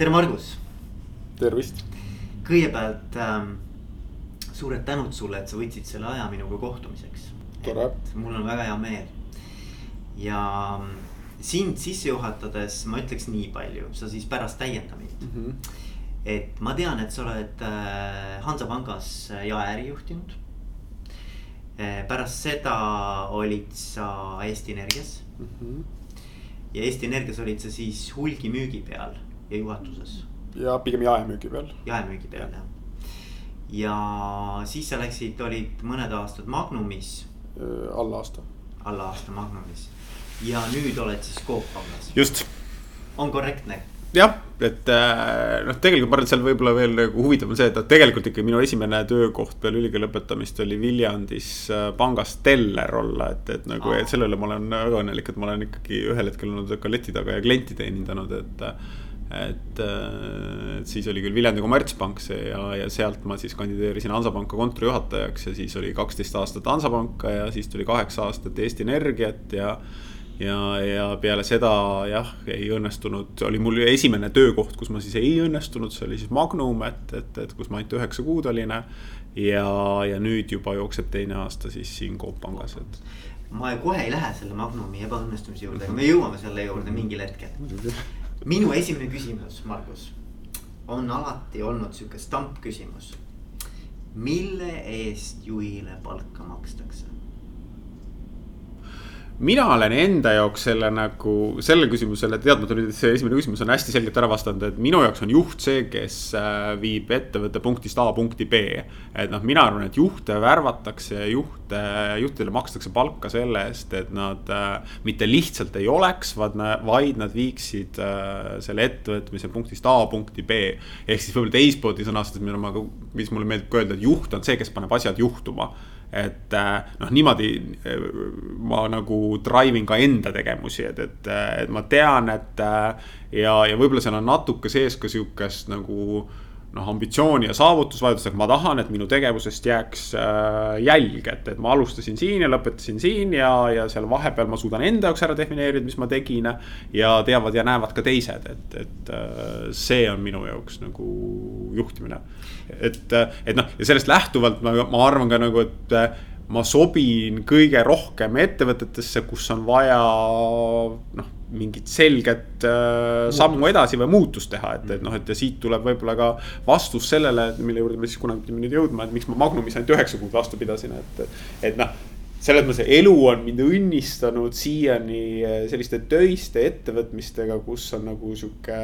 tere, Margus. tervist. kõigepealt ähm, suured tänud sulle, et sa võtsid selle aja minuga kohtumiseks. tore. mul on väga hea meel. ja ähm, sind sisse juhatades ma ütleks nii palju, sa siis pärast täienda mind mm. -hmm. et ma tean, et sa oled äh, Hansapangas äh, jaeäri juhtinud äh,. pärast seda olid sa Eesti Energias mm. -hmm. ja Eesti Energias olid sa siis hulgimüügi peal ja juhatuses. ja pigem jaemüügi peal. jaemüügi peal jah. ja siis sa läksid, olid mõned aastad Magnumis. alla aasta. alla aasta Magnumis ja nüüd oled siis Coop pangas. just. on korrektne? jah, et äh, noh, tegelikult ma arvan, et seal võib-olla veel nagu huvitav on see, et noh, tegelikult ikka minu esimene töökoht peale ülikooli lõpetamist oli Viljandis äh, pangas teller olla, et, et nagu, et selle üle ma olen väga õnnelik, et ma olen ikkagi ühel hetkel olnud ka leti taga ja klienti teenindanud, et et, et siis oli küll Viljandi kommertspank see ja, ja sealt ma siis kandideerisin Hansapanka kontorijuhatajaks ja siis oli kaksteist aastat Hansapanka ja siis tuli kaheksa aastat Eesti Energiat ja ja, ja peale seda jah, ei õnnestunud, oli mul esimene töökoht, kus ma siis ei õnnestunud, see oli siis Magnum, et, et, et kus ma ainult üheksa kuud olin. ja, ja nüüd juba jookseb teine aasta siis siin Coop pangas, et. ma kohe ei lähe selle Magnumi ebaõnnestumise juurde, aga me jõuame selle juurde mingil hetkel. Minu esimene küsimus, Margus, on alati olnud sihuke stampküsimus. mille eest juhile palka makstakse? Mina olen enda jaoks selle nagu, sellele küsimusele, teadmata nüüd, et see esimene küsimus on hästi selgelt ära vastanud, et minu jaoks on juht see, kes äh, viib ettevõtte punktist A punkti B. et noh, mina arvan, et juhte värvatakse, juhte, juhtidele makstakse palka selle eest, et nad äh, mitte lihtsalt ei oleks, vaid, nad viiksid äh, selle ettevõtmise punktist A punkti B. ehk siis võib-olla teistmoodi sõnastades, mis mulle meeldib ka öelda, et juht on see, kes paneb asjad juhtuma et äh, noh, niimoodi äh, ma nagu drive in ka enda tegevusi, et, et, äh, et ma tean, et ja, ja võib-olla seal on natuke sees ka sihukest nagu noh, ambitsiooni ja saavutusvajadust, aga ma tahan, et minu tegevusest jääks äh, jälg, et, et ma alustasin siin ja lõpetasin siin ja, ja seal vahepeal ma suudan enda jaoks ära defineerida, mis ma tegin. ja teavad ja näevad ka teised, et, et äh, see on minu jaoks nagu juhtimine. et, et noh, ja sellest lähtuvalt ma, ma arvan ka nagu, et ma sobin kõige rohkem ettevõtetesse, kus on vaja noh mingit selget äh, sammu edasi või muutust teha, et, et noh, et ja siit tuleb võib-olla ka vastus sellele, mille juurde me siis kunagi pidime nüüd jõudma, et miks ma Magnumis ainult üheksa kuud vastu pidasin, et, et noh selles mõttes elu on mind õnnistanud siiani äh, selliste töiste ettevõtmistega, kus on nagu sihuke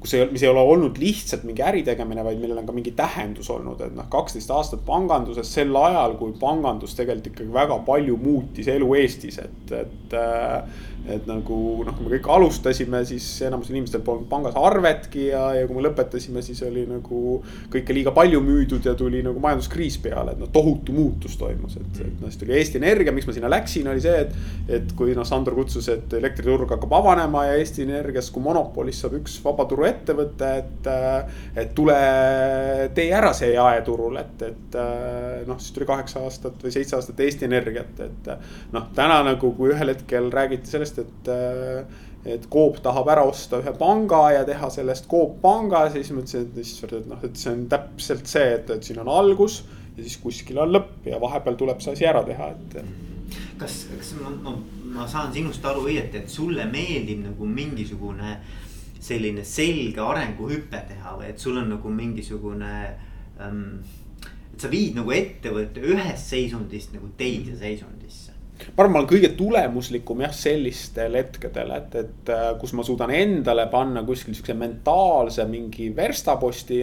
kus ei, mis ei ole olnud lihtsalt mingi äritegemine, vaid millel on ka mingi tähendus olnud, et noh, kaksteist aastat panganduses sel ajal, kui pangandus tegelikult ikkagi väga palju muutis elu Eestis, et, et äh, et nagu noh, kui me kõik alustasime, siis enamusel inimestel polnud pangas arvetki ja, ja kui me lõpetasime, siis oli nagu kõike liiga palju müüdud ja tuli nagu majanduskriis peale, et noh, tohutu muutus toimus, et, et noh, siis tuli Eesti Energia, miks ma sinna läksin, oli see, et. et kui noh, Sandor kutsus, et elektriturg hakkab avanema ja Eesti Energiast kui monopolist saab üks vabaturuettevõte, et. et tule tee ära see jaeturul, et, et noh, siis tuli kaheksa aastat või seitse aastat Eesti Energiat, et. noh, täna nagu, kui ühel hetkel räägiti sellest et äh, et Coop tahab ära osta ühe panga ja teha sellest Coop panga, siis mõtlesin, et issand, et noh, et see on täpselt see, et, et siin on algus ja siis kuskil on lõpp ja vahepeal tuleb see asi ära teha, et. kas, kas ma, ma, ma saan sinust aru õieti, et sulle meeldib nagu mingisugune selline selge arenguhüpe teha või et sul on nagu mingisugune ähm,. et sa viid nagu ettevõtte ühest seisundist nagu teise seisundisse ma arvan, ma olen kõige tulemuslikum jah, sellistel hetkedel, et, et äh, kus ma suudan endale panna kuskil siukse mentaalse mingi verstaposti.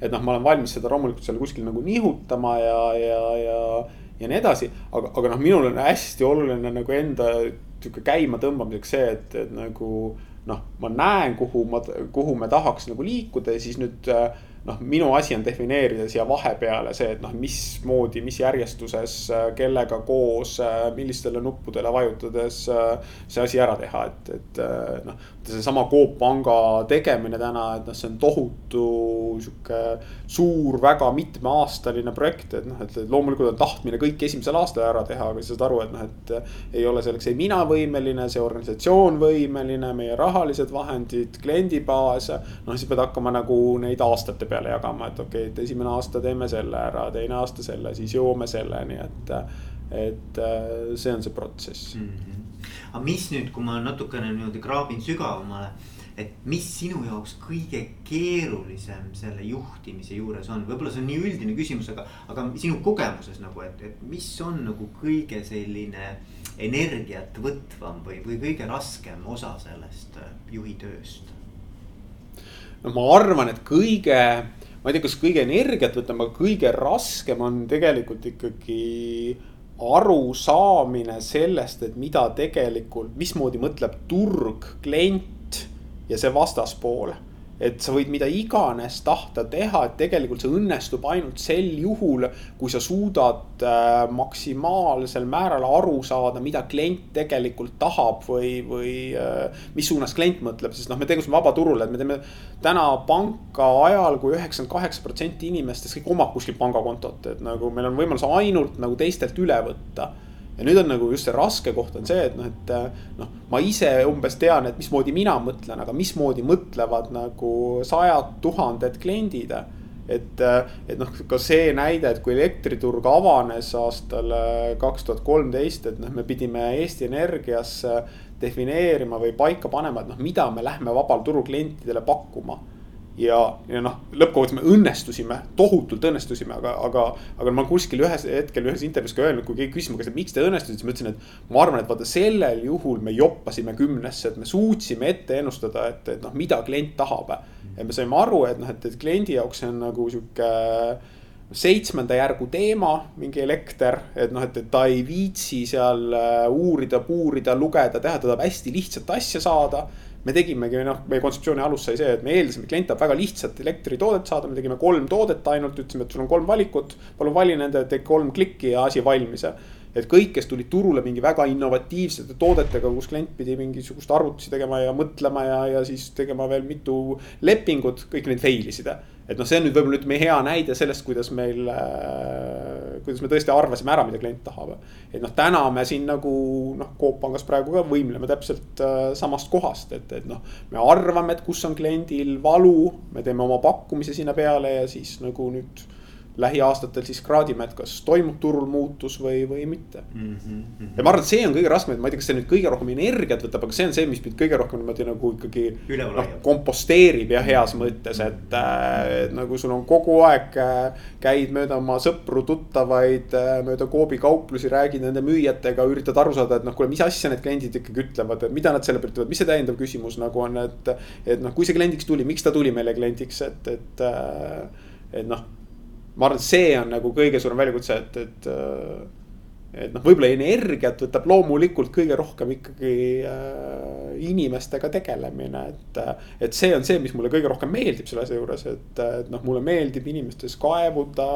et noh, ma olen valmis seda loomulikult seal kuskil nagu nihutama ja, ja, ja, ja nii edasi. aga, aga noh, minul on hästi oluline nagu enda sihuke käima tõmbamiseks see, et, et nagu noh, ma näen, kuhu ma, kuhu me tahaks nagu liikuda ja siis nüüd äh, noh, minu asi on defineerida siia vahepeale see, et noh, mismoodi, mis järjestuses, kellega koos, millistele nuppudele vajutades see asi ära teha, et, et noh. seesama Coop Panga tegemine täna, et noh, see on tohutu sihuke suur, väga mitmeaastaline projekt, et noh, et loomulikult on tahtmine kõik esimesel aastal ära teha, aga sa saad aru, et noh, et ei ole selleks ei mina võimeline, see organisatsioon võimeline, meie rahalised vahendid, kliendibaas. noh, siis pead hakkama nagu neid aastate peale peale jagama, et okei okay,, et esimene aasta teeme selle ära, teine aasta selle, siis jõuame selleni, et. et äh, see on see protsess mm. -hmm. aga mis nüüd, kui ma natukene niimoodi kraabin sügavamale et mis sinu jaoks kõige keerulisem selle juhtimise juures on, võib-olla see on nii üldine küsimus, aga, aga sinu kogemuses nagu, et, et mis on nagu kõige selline energiat võtvam või, või kõige raskem osa sellest äh, juhi tööst? No ma arvan, et kõige, ma ei tea, kas kõige energiat võtma, aga kõige raskem on tegelikult ikkagi arusaamine sellest, et mida tegelikult, mismoodi mõtleb turg, klient ja see vastaspool et sa võid mida iganes tahta teha, et tegelikult see õnnestub ainult sel juhul, kui sa suudad äh, maksimaalsel määral aru saada, mida klient tegelikult tahab või, või äh, mis suunas klient mõtleb, sest noh, me tegutseme vabaturul, et me teeme täna panka ajal kui üheksakümmend kaheksa protsenti inimestest kõik omab kuskil pangakontot, et nagu meil on võimalus ainult nagu teistelt üle võtta ja nüüd on nagu just see raske koht on see, et noh, et noh, ma ise umbes tean, et mismoodi mina mõtlen, aga mismoodi mõtlevad nagu sajad tuhanded kliendid. et, et noh, ka see näide, et kui elektriturg avanes aastal kaks tuhat kolmteist, et noh, me pidime Eesti Energias defineerima või paika panema, et noh, mida me lähme vabal turul klientidele pakkuma ja, ja noh, lõppkokkuvõttes me õnnestusime, tohutult õnnestusime, aga, aga, aga ma kuskil ühes hetkel ühes intervjuus ka öelnud, kui keegi küsis mu käest, et miks te õnnestusite, siis ma ütlesin, et ma arvan, et vaata sellel juhul me joppasime kümnesse, et me suutsime ette ennustada, et, et noh, mida klient tahab. ja me saime aru, et noh, et, et kliendi jaoks see on nagu sihuke seitsmenda järgu teema, mingi elekter, et noh, et, et ta ei viitsi seal äh, uurida, puurida, lugeda, teha, ta tahab hästi lihtsat asja saada me tegimegi, noh, meie kontseptsiooni alus sai see, et me eeldasime, klient tahab väga lihtsat elektritoodet saada, me tegime kolm toodet ainult, ütlesime, et sul on kolm valikut. palun vali nende, tee kolm klikki ja asi valmis. et kõik, kes tulid turule mingi väga innovatiivsete toodetega, kus klient pidi mingisugust arvutusi tegema ja mõtlema ja, ja siis tegema veel mitu lepingut, kõik need fail isid et noh, see on nüüd võib-olla ütleme hea näide sellest, kuidas meil äh,, kuidas me tõesti arvasime ära, mida klient tahab. et noh, täna me siin nagu noh, Coop Pangas praegu ka võimleme täpselt äh, samast kohast, et, et noh. me arvame, et kus on kliendil valu, me teeme oma pakkumise sinna peale ja siis nagu nüüd lähiaastatel siis kraadime, et kas toimub turul muutus või, või mitte mm. -hmm. ja ma arvan, et see on kõige raskem, et ma ei tea, kas see nüüd kõige rohkem energiat võtab, aga see on see, mis mind kõige rohkem niimoodi nagu ikkagi. noh, komposteerib ja heas mõttes, et äh, nagu sul on kogu aeg äh,, käid mööda oma sõpru, tuttavaid äh,, mööda Coopi kauplusi, räägid nende müüjatega, üritad aru saada, et noh, kuule, mis asja need kliendid ikkagi ütlevad, et mida nad selle pealt ütlevad, mis see täiendav küsimus nagu on, et. et noh, kui see kliendiks tuli, miks ta tuli meile kliendiks, et, et, äh, et noh ma arvan, et see on nagu kõige suurem väljakutse, et, et. Äh, et noh, võib-olla energiat võtab loomulikult kõige rohkem ikkagi äh, inimestega tegelemine, et. et see on see, mis mulle kõige rohkem meeldib selle asja juures, et, et noh, mulle meeldib inimestes kaevuda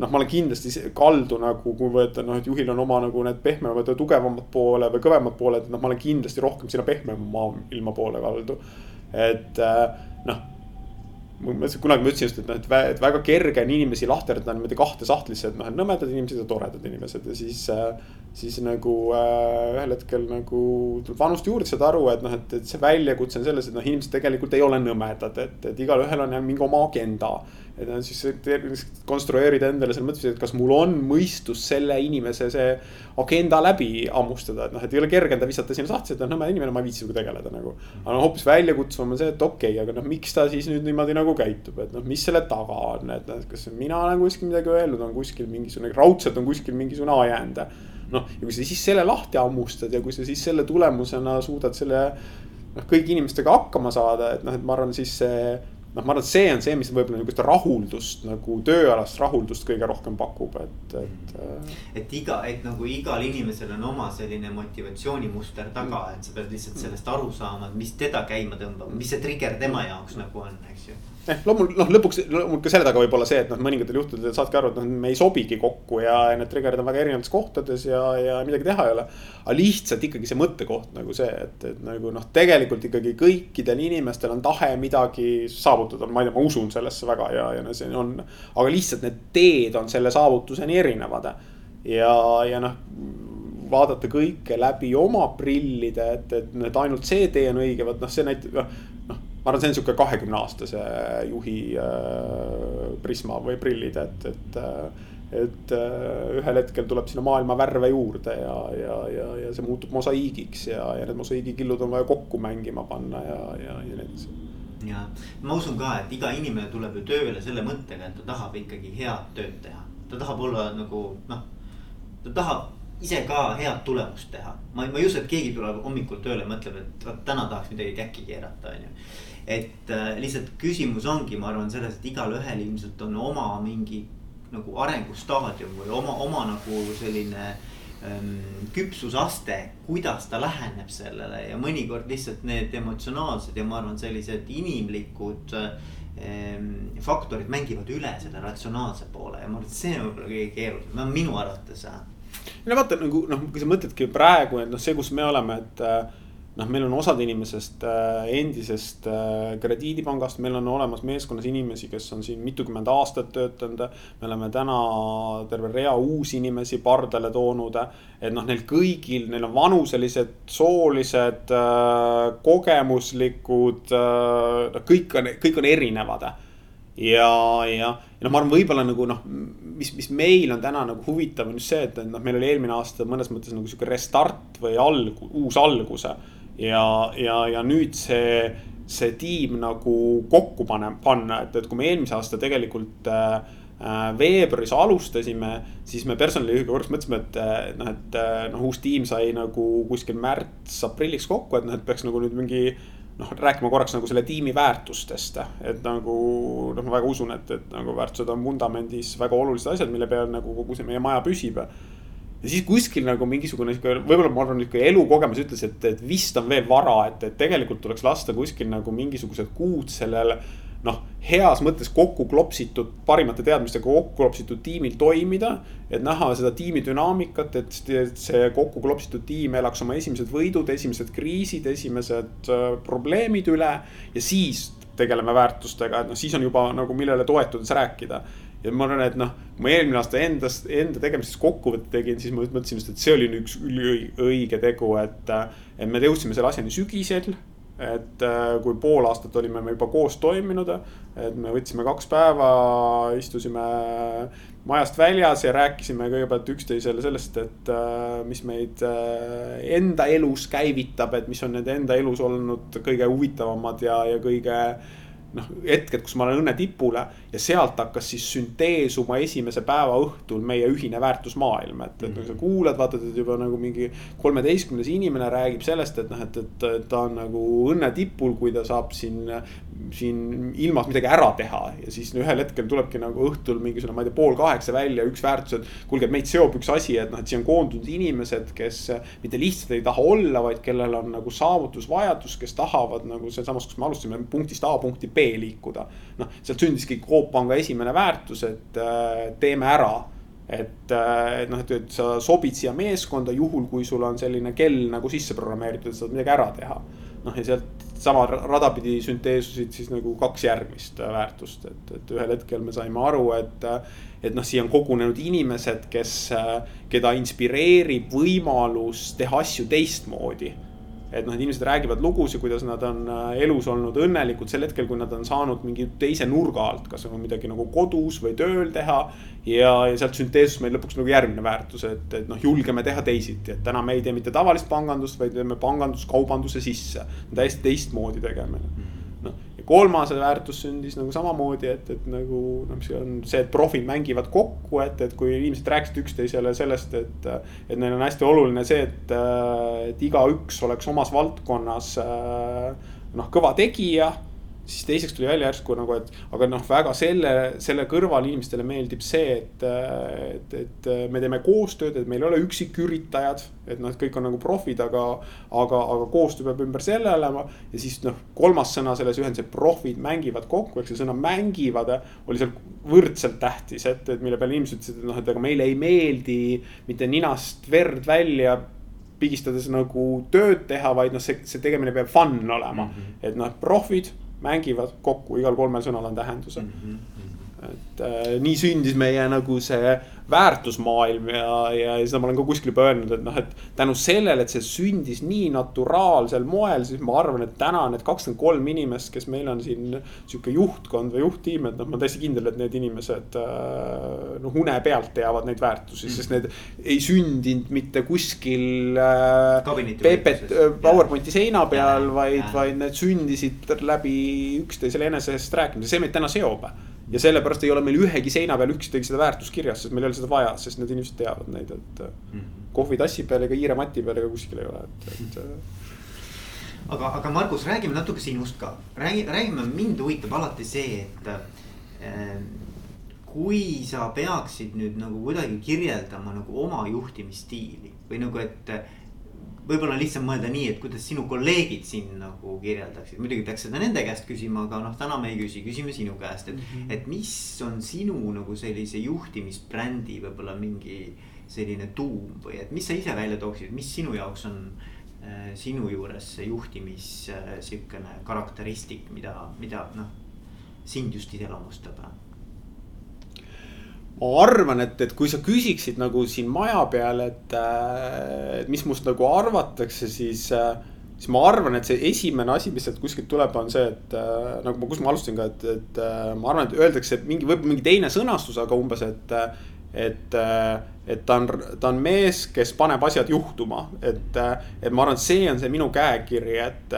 noh, ma olen kindlasti kaldu nagu, kui võtta noh, et juhil on oma nagu need pehmemad ja tugevamad poole või kõvemad pooled, noh, ma olen kindlasti rohkem sinna pehmema ilma poole kaldu. et äh, noh ma kunagi ma ütlesin just, et noh, et väga kerge on inimesi lahterdada niimoodi kahte sahtlisse, et noh, et nõmedad inimesed ja toredad inimesed ja siis. siis nagu äh, ühel hetkel nagu tuleb vanust juurde saada aru, et noh, et, et see väljakutse on selles, et noh, inimesed tegelikult ei ole nõmedad, et, et igalühel on mingi oma agenda et nad siis konstrueerida endale selle mõttes, et kas mul on mõistus selle inimese see agenda läbi hammustada, et noh, et ei ole kerge enda visata sinna sahtlisse, et noh, nõme inimene, ma ei viitsi sinuga tegeleda nagu. aga no hoopis väljakutsuvam on see, et okei okay,, aga noh, miks ta siis nüüd niimoodi nagu käitub, et noh, mis selle taga on, et noh, kas mina olen kuskil midagi öelnud, on kuskil mingisugune, raudselt on kuskil mingisugune ajend. noh, ja kui sa siis selle lahti hammustad ja kui sa siis selle tulemusena suudad selle noh, kõigi inimestega hakkama saada, et noh, et ma arvan, siis see noh, ma arvan, et see on see, mis võib-olla niisugust rahuldust nagu tööalast rahuldust kõige rohkem pakub, et, et. Äh, et iga, et nagu igal inimesel on oma selline motivatsioonimuster taga, et sa pead lihtsalt sellest aru saama, mis teda käima tõmbab, mis see trigger tema jaoks nagu on, eks ju eh, loomulikult noh, lõpuks loomulikult ka selle taga võib olla see, et noh, mõningatel juhtudel saadki aru, et noh, me ei sobigi kokku ja need trigger'id on väga erinevates kohtades ja, ja midagi teha ei ole. aga lihtsalt ikkagi see mõttekoht nagu see, et, et nagu noh, tegelikult ikkagi kõikidel inimestel on tahe midagi saavutada, ma ei tea, ma usun sellesse väga ja, ja no see on. aga lihtsalt need teed on selle saavutuseni erinevad. ja, ja noh vaadata kõike läbi oma prillide, et, et, et ainult see tee on õige, vot noh, see näitab noh ma arvan, see on sihuke kahekümne aastase juhi äh, prisma või prillid, et, et äh, et äh, ühel hetkel tuleb sinna maailma värve juurde ja, ja, ja, ja see muutub mosaiigiks ja, ja need mosaiigikillud on vaja kokku mängima panna ja, ja, ja nii edasi. ja ma usun ka, et iga inimene tuleb ju tööle selle mõttega, et ta tahab ikkagi head tööd teha. ta tahab olla nagu noh, ta tahab ise ka head tulemust teha. ma, ma ei usu, et keegi tuleb hommikul tööle, mõtleb, et vot täna tahaks midagi käkki keerata, on ju et äh, lihtsalt küsimus ongi, ma arvan, selles, et igalühel ilmselt on oma mingi nagu arengustaadium või oma, oma nagu selline ähm, küpsusaste, kuidas ta läheneb sellele ja mõnikord lihtsalt need emotsionaalsed ja ma arvan, sellised inimlikud ähm, faktorid mängivad üle selle ratsionaalse poole ja ma arvan, et see on võib-olla kõige keerulisem, minu arvates. no vaata nagu noh, kui sa mõtledki praegu, et noh, see, kus me oleme, et äh, noh, meil on osad inimesest äh, endisest äh, krediidipangast, meil on olemas meeskonnas inimesi, kes on siin mitukümmend aastat töötanud. me oleme täna terve rea uusi inimesi pardale toonud. et noh, neil kõigil, neil on vanuselised, soolised, äh, kogemuslikud, kõik on, kõik on erinevad ja, ja, ja noh, ma arvan, võib-olla nagu noh, mis, mis meil on täna nagu huvitav on just see, et noh, meil oli eelmine aasta mõnes mõttes nagu sihuke restart või alg-, uus algus ja, ja, ja nüüd see, see tiim nagu kokku pane, panna, et, et kui me eelmise aasta tegelikult äh, äh veebruaris alustasime, siis me personalijuhiga korraks mõtlesime, et noh, et äh, noh, uus tiim sai nagu kuskil märts-aprilliks kokku, et noh, et peaks nagu nüüd mingi noh, rääkima korraks nagu selle tiimi väärtustest. et nagu noh, ma väga usun, et, et nagu väärtused on vundamendis väga olulised asjad, mille peal nagu kogu see meie maja püsib ja siis kuskil nagu mingisugune sihuke, võib-olla ma arvan, nihuke elukogemus ütles, et, et vist on veel vara, et, et tegelikult tuleks lasta kuskil nagu mingisugused kuud sellel. noh, heas mõttes kokku klopsitud, parimate teadmistega kokku klopsitud tiimil toimida. et näha seda tiimi dünaamikat, et see kokku klopsitud tiim elaks oma esimesed võidud, esimesed kriisid, esimesed äh, probleemid üle. ja siis tegeleme väärtustega, et noh, siis on juba nagu millele toetudes rääkida ja ma arvan, et noh, ma eelmine aasta endast, enda tegemistest kokkuvõtte tegin, siis ma mõtlesin just, et see oli üks üliõige tegu, et. et me jõudsime selle asjani sügisel. et kui pool aastat olime me juba koos toiminud, et me võtsime kaks päeva, istusime majast väljas ja rääkisime kõigepealt üksteisele sellest, et mis meid enda elus käivitab, et mis on need enda elus olnud kõige huvitavamad ja, ja kõige noh, hetked, kus ma olen õnne tipule ja sealt hakkas siis sünteesuma esimese päeva õhtul meie ühine väärtusmaailm, et, et mm -hmm. sa kuulad, vaatad, et juba nagu mingi kolmeteistkümnes inimene räägib sellest, et noh, et, et ta on nagu õnne tipul, kui ta saab siin, siin ilmas midagi ära teha. ja siis no, ühel hetkel tulebki nagu õhtul mingisugune, ma ei tea, pool kaheksa välja üks väärtus, et kuulge, et meid seob üks asi, et noh, et siia on koondunud inimesed, kes mitte lihtsalt ei taha olla, vaid kellel on nagu saavutusvajadus, kes tahavad nagu sealsamas, kus me alustasime punktist A punkti B liikuda. noh, sealt sündiski Coop Panga esimene väärtus, et äh, teeme ära. et, äh, et noh, et, et sa sobid siia meeskonda juhul, kui sul on selline kell nagu sisse programmeeritud, et saad midagi ära teha. noh, ja sealt sama rada pidi sünteesusid siis nagu kaks järgmist äh, väärtust, et, et ühel hetkel me saime aru, et. et noh, siia on kogunenud inimesed, kes, keda inspireerib võimalus teha asju teistmoodi et noh, inimesed räägivad lugusid, kuidas nad on äh, elus olnud õnnelikud sel hetkel, kui nad on saanud mingi teise nurga alt, kas on midagi nagu kodus või tööl teha. ja, ja sealt sünteesus meil lõpuks nagu järgmine väärtus, et, et noh, julgeme teha teisiti, et täna me ei tee mitte tavalist pangandust, vaid teeme pangandust kaubanduse sisse. täiesti teistmoodi tegemine kolmas väärtus sündis nagu samamoodi, et, et nagu noh, mis on see, et profid mängivad kokku, et, et kui inimesed rääkisid üksteisele sellest, et. et neil on hästi oluline see, et, et igaüks oleks omas valdkonnas noh, kõva tegija siis teiseks tuli välja järsku nagu, et aga noh, väga selle, selle kõrval inimestele meeldib see, et, et, et me teeme koostööd, et meil ei ole üksiküritajad. et noh, et kõik on nagu profid, aga, aga, aga koostöö peab ümber selle olema. ja siis noh, kolmas sõna selles ühenduses, profid mängivad kokku, ehk see sõna mängivad oli seal võrdselt tähtis, et, et mille peale inimesed ütlesid, et noh, et aga meile ei meeldi mitte ninast verd välja pigistades nagu tööd teha, vaid noh, see, see tegemine peab fun olema mm. -hmm. et noh, profid mängivad kokku, igal kolmel sõnal on tähenduse mm. -hmm. Et äh, nii sündis meie nagu see väärtusmaailm ja, ja seda ma olen ka kuskil juba öelnud, et noh, et tänu sellele, et see sündis nii naturaalsel moel, siis ma arvan, et täna need kakskümmend kolm inimest, kes meil on siin sihuke juhtkond või juhttiim, et noh, ma olen täiesti kindel, et need inimesed noh, une pealt teavad neid väärtusi mm., sest need ei sündinud mitte kuskil äh, Pepet PowerPointi seina peal, vaid, vaid need sündisid läbi üksteisele enesest rääkimise, see meid täna seob ja sellepärast ei ole meil ühegi seina peal üksteise seda väärtust kirjas, sest meil ei ole seda vaja, sest need inimesed teavad neid, et mm -hmm. kohvitassi peal ega hiire mati peal ega kuskil ei ole, et, et aga, aga Margus, räägime natuke sinust ka, räägi, räägime, mind huvitab alati see, et äh, kui sa peaksid nüüd nagu kuidagi kirjeldama nagu oma juhtimisstiili või nagu, et võib-olla lihtsam mõelda nii, et kuidas sinu kolleegid sind nagu kirjeldaksid, muidugi peaks seda nende käest küsima, aga noh, täna me ei küsi, küsime sinu käest, et mm. -hmm. et mis on sinu nagu sellise juhtimisbrändi võib-olla mingi selline tuum või et mis sa ise välja tooksid, mis sinu jaoks on äh, sinu juures see juhtimis äh, sihukene karakteristik, mida, mida noh, sind just iseloomustab arvan, et, et kui sa küsiksid nagu siin maja peal, et, äh, et mis must nagu arvatakse, siis, äh, siis ma arvan, et see esimene asi, mis sealt kuskilt tuleb, on see, et äh, nagu ma, kus ma alustasin ka, et, et ma arvan, et öeldakse, et mingi, võib-olla mingi teine sõnastus, aga umbes, et et, et ta on, ta on mees, kes paneb asjad juhtuma, et, et ma arvan, et see on see minu käekiri, et,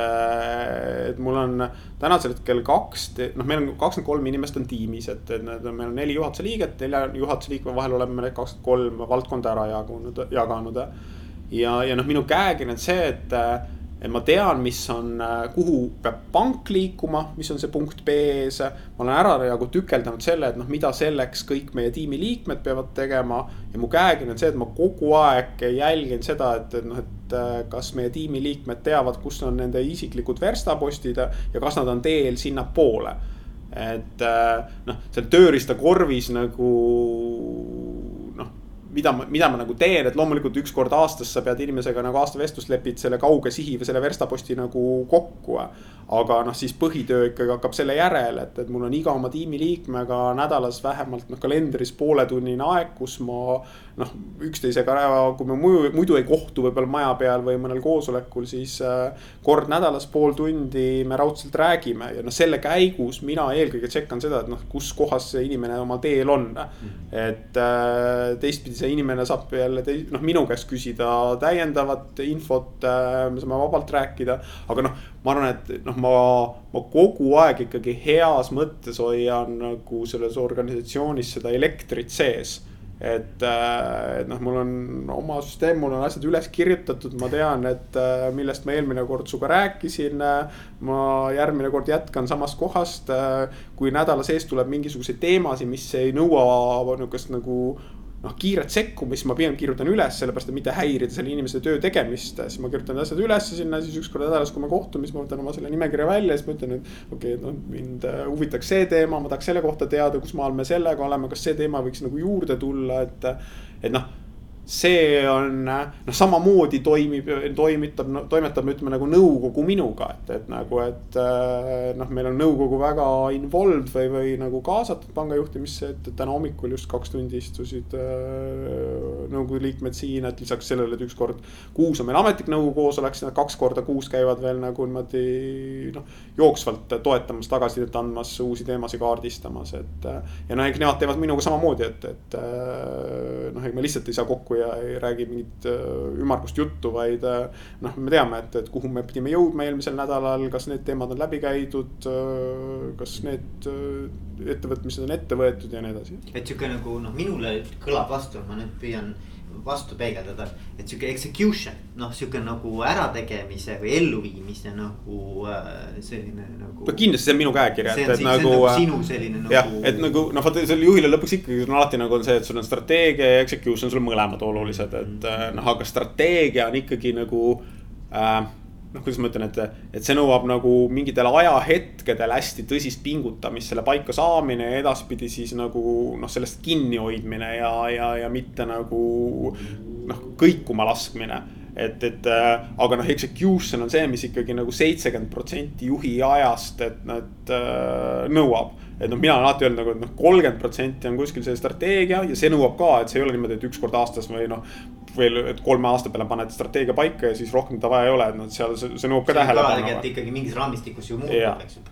et mul on tänasel hetkel kaks, noh, meil on kakskümmend kolm inimest on tiimis, et, et need meil on neli juhatuse liiget, nelja juhatuse liikme vahel oleme me kakskümmend kolm valdkonda ära jaganud, jaganud. ja, ja noh, minu käekiri on see, et et ma tean, mis on, äh, kuhu peab pank liikuma, mis on see punkt B-s. ma olen ära nagu tükeldanud selle, et noh, mida selleks kõik meie tiimi liikmed peavad tegema. ja mu käekiri on see, et ma kogu aeg jälgin seda, et, et noh, et äh, kas meie tiimi liikmed teavad, kus on nende isiklikud verstapostid ja kas nad on teel sinnapoole. et äh, noh, seal tööriistakorvis nagu mida ma, mida ma nagu teen, et loomulikult üks kord aastas sa pead inimesega nagu aastavestlust lepid selle kauge sihi või selle verstaposti nagu kokku. aga noh, siis põhitöö ikkagi hakkab selle järel, et, et mul on iga oma tiimiliikmega nädalas vähemalt noh, kalendris pooletunnine aeg, kus ma noh, üksteisega, kui me muidu, muidu ei kohtu võib-olla maja peal või mõnel koosolekul, siis äh, kord nädalas pool tundi me raudselt räägime. ja noh, selle käigus mina eelkõige tšekkan seda, et noh, kus kohas see inimene oma teel on. Mm.. et äh, teistpidi see inimene saab jälle tei-, noh, minu käest küsida täiendavat infot äh,, me saame vabalt rääkida. aga noh, ma arvan, et noh, ma, ma kogu aeg ikkagi heas mõttes hoian nagu selles organisatsioonis seda elektrit sees et, äh, et noh, mul on oma süsteem, mul on asjad üles kirjutatud, ma tean, et äh, millest ma eelmine kord sinuga rääkisin. ma järgmine kord jätkan samast kohast. kui nädala sees tuleb mingisuguseid teemasid, mis ei nõua nihukest nagu noh, kiiret sekkumist ma pigem kirjutan üles, sellepärast et mitte häirida selle inimese töö tegemist. siis ma kirjutan asjad üles sinna, siis üks kord nädalas, kui me kohtume, siis ma võtan oma selle nimekirja välja, siis ma ütlen, et okei okay,, noh, mind äh, huvitaks see teema, ma tahaks selle kohta teada, kus maal me sellega oleme, kas see teema võiks nagu juurde tulla, et, et noh see on noh, samamoodi toimib, toimitab, toimetab, ütleme nagu nõukogu minuga, et, et nagu, et äh, noh, meil on nõukogu väga involved või, või nagu kaasatud panga juhtimisse, et täna hommikul just kaks tundi istusid äh, nõukogu liikmed siin, et lisaks sellele, et üks kord kuus on meil ametlik nõukogu koosolek, siis nad kaks korda kuus käivad veel nagu niimoodi noh, jooksvalt toetamas, tagasisidet andmas, uusi teemasid kaardistamas, et. ja noh, eks nemad teevad minuga samamoodi, et, et noh, ega me lihtsalt ei saa kokku ja ei räägi mingit äh, ümmargust juttu, vaid äh, noh, me teame, et, et kuhu me pidime jõudma eelmisel nädalal, kas need teemad on läbi käidud, äh, kas need ettevõtmised on ette võetud ja nii edasi. et sihuke nagu noh, minule kõlab vastu, ma nüüd püüan vastu peegeldada, et sihuke execution, noh, sihuke nagu ärategemise või elluviimise nagu äh, selline nagu. kindlasti see on minu käekiri, et, et nagu. nagu sinu selline nagu. jah, et nagu noh, vaata sellele juhile lõpuks ikkagi on alati nagu on see, et sul on strateegia ja execution, sul on mõlemad olulised, et noh, aga strateegia on ikkagi nagu äh, noh, kuidas ma ütlen, et, et see nõuab nagu mingitel ajahetkedel hästi tõsist pingutamist, selle paika saamine ja edaspidi siis nagu noh, sellest kinnihoidmine ja, ja, ja mitte nagu noh, kõikuma laskmine et, et aga noh, execution on see, mis ikkagi nagu seitsekümmend protsenti juhi ajast, et nad äh, nõuab. et noh, mina olen alati öelnud nagu, et noh, kolmkümmend protsenti on kuskil see strateegia ja see nõuab ka, et see ei ole niimoodi, et üks kord aastas või noh veel, et kolme aasta peale paned strateegia paika ja siis rohkem teda vaja ei ole, et noh, seal see, see nõuab ka tähelepanu. ikkagi mingis raamistikus ju muutub, eks ju.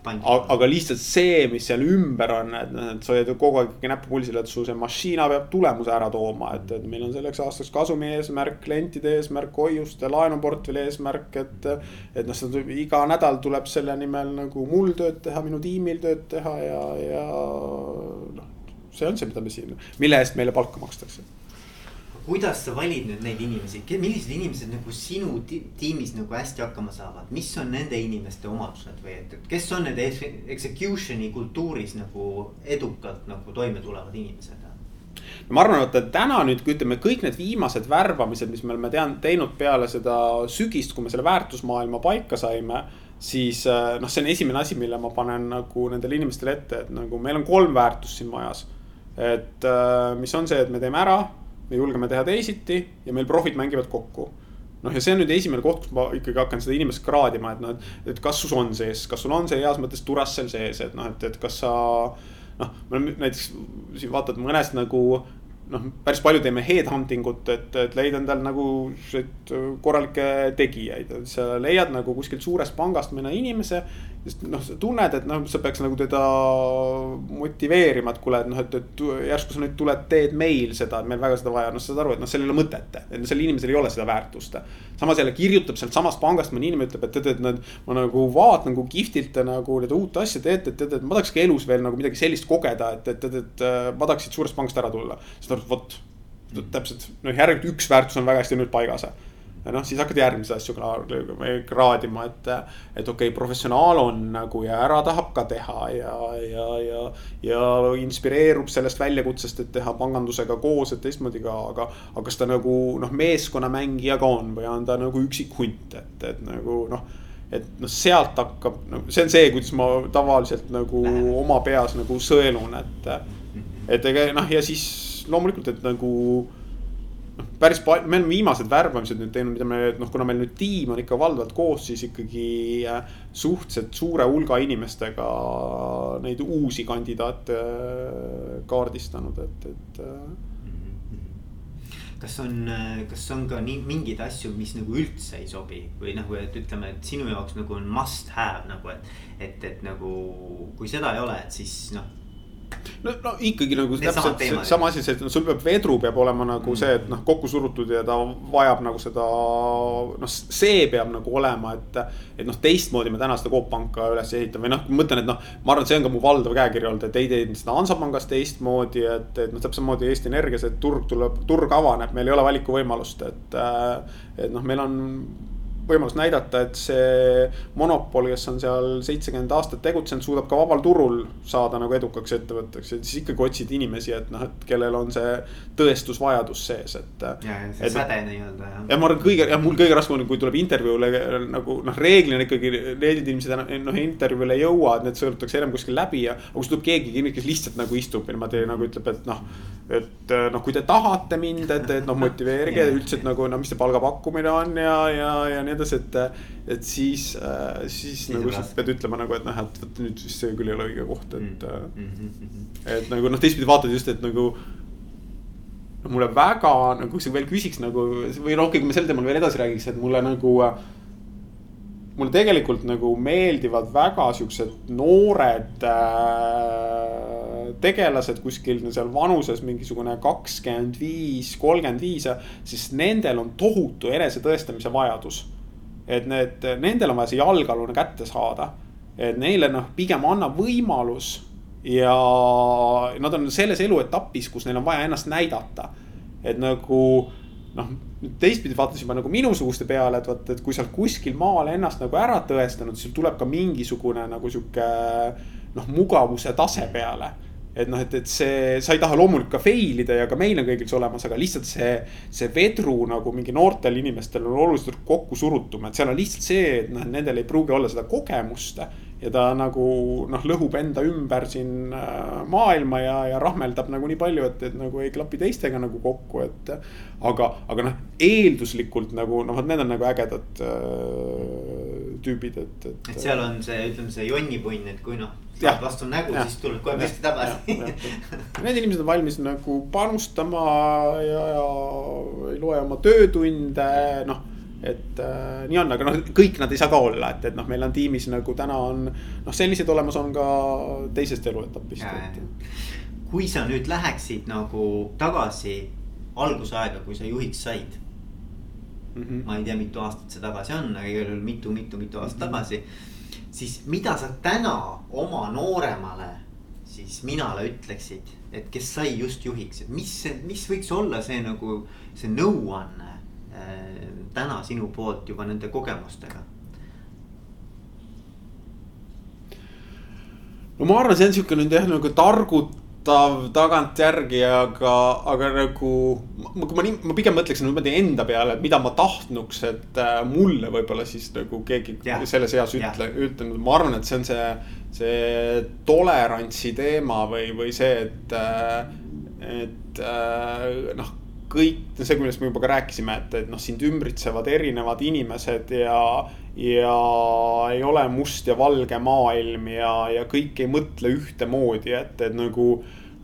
aga lihtsalt see, mis seal ümber on, et noh, et sa hoiad ju kogu aeg ikkagi näppu pulsil, et su see mašiina peab tulemuse ära tooma, et, et meil on selleks aastaks kasumi eesmärk, klientide eesmärk, hoiuste, laenuportfelli eesmärk, et. et noh, seda iga nädal tuleb selle nimel nagu mul tööd teha, minu tiimil tööd teha ja, ja noh see on see, mida me siin, mille eest meile palka makstakse kuidas sa valid nüüd neid inimesi, millised inimesed nagu sinu tiimis nagu hästi hakkama saavad, mis on nende inimeste omadused või et, et kes on need execution'i kultuuris nagu edukalt nagu toime tulevad inimesed? no ma arvan, et täna nüüd, kui ütleme, kõik need viimased värbamised, mis me oleme tean-, teinud peale seda sügist, kui me selle väärtusmaailma paika saime siis äh, noh, see on esimene asi, mille ma panen nagu nendele inimestele ette, et nagu meil on kolm väärtust siin majas. et äh, mis on see, et me teeme ära me julgeme teha teisiti ja meil profid mängivad kokku noh, ja see on nüüd esimene koht, kus ma ikkagi hakkan seda inimest kraadima, et noh, et, et kas sul on sees, kas sul on see heas mõttes turassel sees, et noh, et, et kas sa. noh, me oleme näiteks siin vaatad mõnest nagu noh, päris palju teeme headhunting ut, et, et leida endal nagu korralikke tegijaid, et sa leiad nagu kuskilt suurest pangast mõne inimese sest noh, sa tunned, et noh, sa peaks nagu teda motiveerima, et kuule, et noh, et, et järsku sa nüüd tuled, teed meil seda, et meil väga seda vaja, noh, sa saad aru, et noh, seal ei ole mõtet. et sellel inimesel ei ole seda väärtust. samas jälle kirjutab sealt samast pangast mõni inimene ütleb, et tead, et noh, ma nagu vaatan, kui kihvtilt te nagu seda uut asja teete, et tead, et ma tahakski elus veel nagu midagi sellist kogeda, et, et, et, et ma tahaks siit suurest pangast ära tulla. siis ta ütleb, vot, täpselt, noh, järelikult üks väärtus on väga hästi nüüd paigas ja noh, siis hakkad järgmisi asju kraadima, et, et okei okay,, professionaal on nagu ja ära tahab ka teha ja, ja, ja. ja inspireerub sellest väljakutsest, et teha pangandusega koos, et teistmoodi ka, aga, aga kas ta nagu noh, meeskonnamängija ka on või on ta nagu üksik hunt, et, et nagu noh et noh, sealt hakkab, no see on see, kuidas ma tavaliselt nagu Läheb. oma peas nagu sõelun, et, et ega noh, ja siis loomulikult, et nagu noh, päris palju, me oleme viimased värbamised nüüd teinud, mida me noh, kuna meil nüüd tiim on ikka valdavalt koos, siis ikkagi äh, suhteliselt suure hulga inimestega neid uusi kandidaate äh, kaardistanud, et, et äh, kas on, kas on ka nii mingeid asju, mis nagu üldse ei sobi või nagu, et ütleme, et sinu jaoks nagu on must have nagu, et. et, et nagu kui seda ei ole, et siis noh no, no ikkagi nagu Need täpselt sama asi, see, et sul peab, vedru peab olema nagu mm. see, et noh, kokku surutud ja ta vajab nagu seda. noh, see peab nagu olema, et, et noh, teistmoodi me täna seda Coop Panka üles ehitame või noh, ma mõtlen, et noh. ma arvan, et see on ka mu valdav käekiri olnud, et ei teinud seda Hansapangas teistmoodi, et, et noh, täpselt samamoodi Eesti Energias, et turg tuleb, turg avaneb, meil ei ole valikuvõimalust, et. et noh, meil on võimalus näidata, et see monopol, kes on seal seitsekümmend aastat tegutsenud, suudab ka vabal turul saada nagu edukaks ettevõtteks, et siis ikkagi otsid inimesi, et noh, et kellel on see tõestusvajadus sees, et. ja, ja see et, säde nii-öelda jah. ja ma arvan, kõige, jah, mul kõige raskem on, kui tuleb intervjuule nagu noh, reeglina ikkagi need inimesed noh intervjuule ei jõua, et need sõelutakse enam kuskil läbi ja. aga kui tuleb keegi, kes lihtsalt nagu istub ja niimoodi nagu ütleb, et noh, et noh, kui te tahate mind, et, et noh, motiveerige üldse, et nagu no mis see palgapakkumine on ja, ja, ja nii edasi, et. et siis, äh, siis nagu sa pead ütlema nagu, et noh, et vot nüüd vist see küll ei ole õige koht, et mm. -hmm. et nagu noh, teistpidi vaatad just, et nagu no mulle väga nagu, kui sa veel küsiks nagu või noh, kui me sel teemal veel edasi räägiks, et mulle nagu. mulle tegelikult nagu meeldivad väga siuksed noored äh, tegelased kuskil seal vanuses mingisugune kakskümmend viis, kolmkümmend viis, sest nendel on tohutu enesetõestamise vajadus. Et need, nendel on vaja see jalgealune kätte saada. et neile noh, pigem annab võimalus ja nad on selles eluetapis, kus neil on vaja ennast näidata. et nagu noh, teistpidi vaatasin ma nagu minusuguste peale, et vot, et kui sa oled kuskil maal ennast nagu ära tõestanud, siis tuleb ka mingisugune nagu sihuke noh, mugavuse tase peale et noh, et, et see, sa ei taha loomulikult ka fail ida ja ka meil on kõigil see olemas, aga lihtsalt see, see vedru nagu mingi noortel inimestel on oluliselt kokku surutum, et seal on lihtsalt see, et noh, nendel ei pruugi olla seda kogemust. ja ta nagu noh, lõhub enda ümber siin äh, maailma ja, ja rahmeldab nagu nii palju, et, et nagu ei klapi teistega nagu kokku, et. aga, aga noh, eelduslikult nagu noh, vot need on nagu ägedad äh, tüübid, et, et. et seal on see, ütleme see jonnipunn, et kui noh saad vastu nägu, siis tuleb kohe püsti tagasi. Need inimesed on valmis nagu panustama ja, ja ei loe oma töötunde, noh et äh, nii on, aga noh, kõik nad ei saa ka olla, et, et noh, meil on tiimis nagu täna on noh, sellised olemas on ka teisest eluetapist. kui sa nüüd läheksid nagu tagasi algusaega, kui sa juhiks said mm. -hmm. ma ei tea, mitu aastat see tagasi on, aga igal juhul mitu-mitu-mitu aastat mm -hmm. tagasi siis mida sa täna oma nooremale siis minale ütleksid, et kes sai just juhiks, et mis, mis võiks olla see nagu see nõuanne äh, täna sinu poolt juba nende kogemustega? no ma arvan, see on sihuke nüüd jah nagu targut üllatav tagantjärgi, aga, aga nagu. kui ma nii, ma pigem mõtleksin niimoodi enda peale, et mida ma tahtnuks, et äh, mulle võib-olla siis nagu keegi yeah. selles eas ütle, ütelnud, ma arvan, et see on see. see tolerantsi teema või, või see, et, äh, et äh, noh kõik see, millest me juba ka rääkisime, et, et noh, sind ümbritsevad erinevad inimesed ja, ja ei ole must ja valge maailm ja, ja kõik ei mõtle ühtemoodi, et, et nagu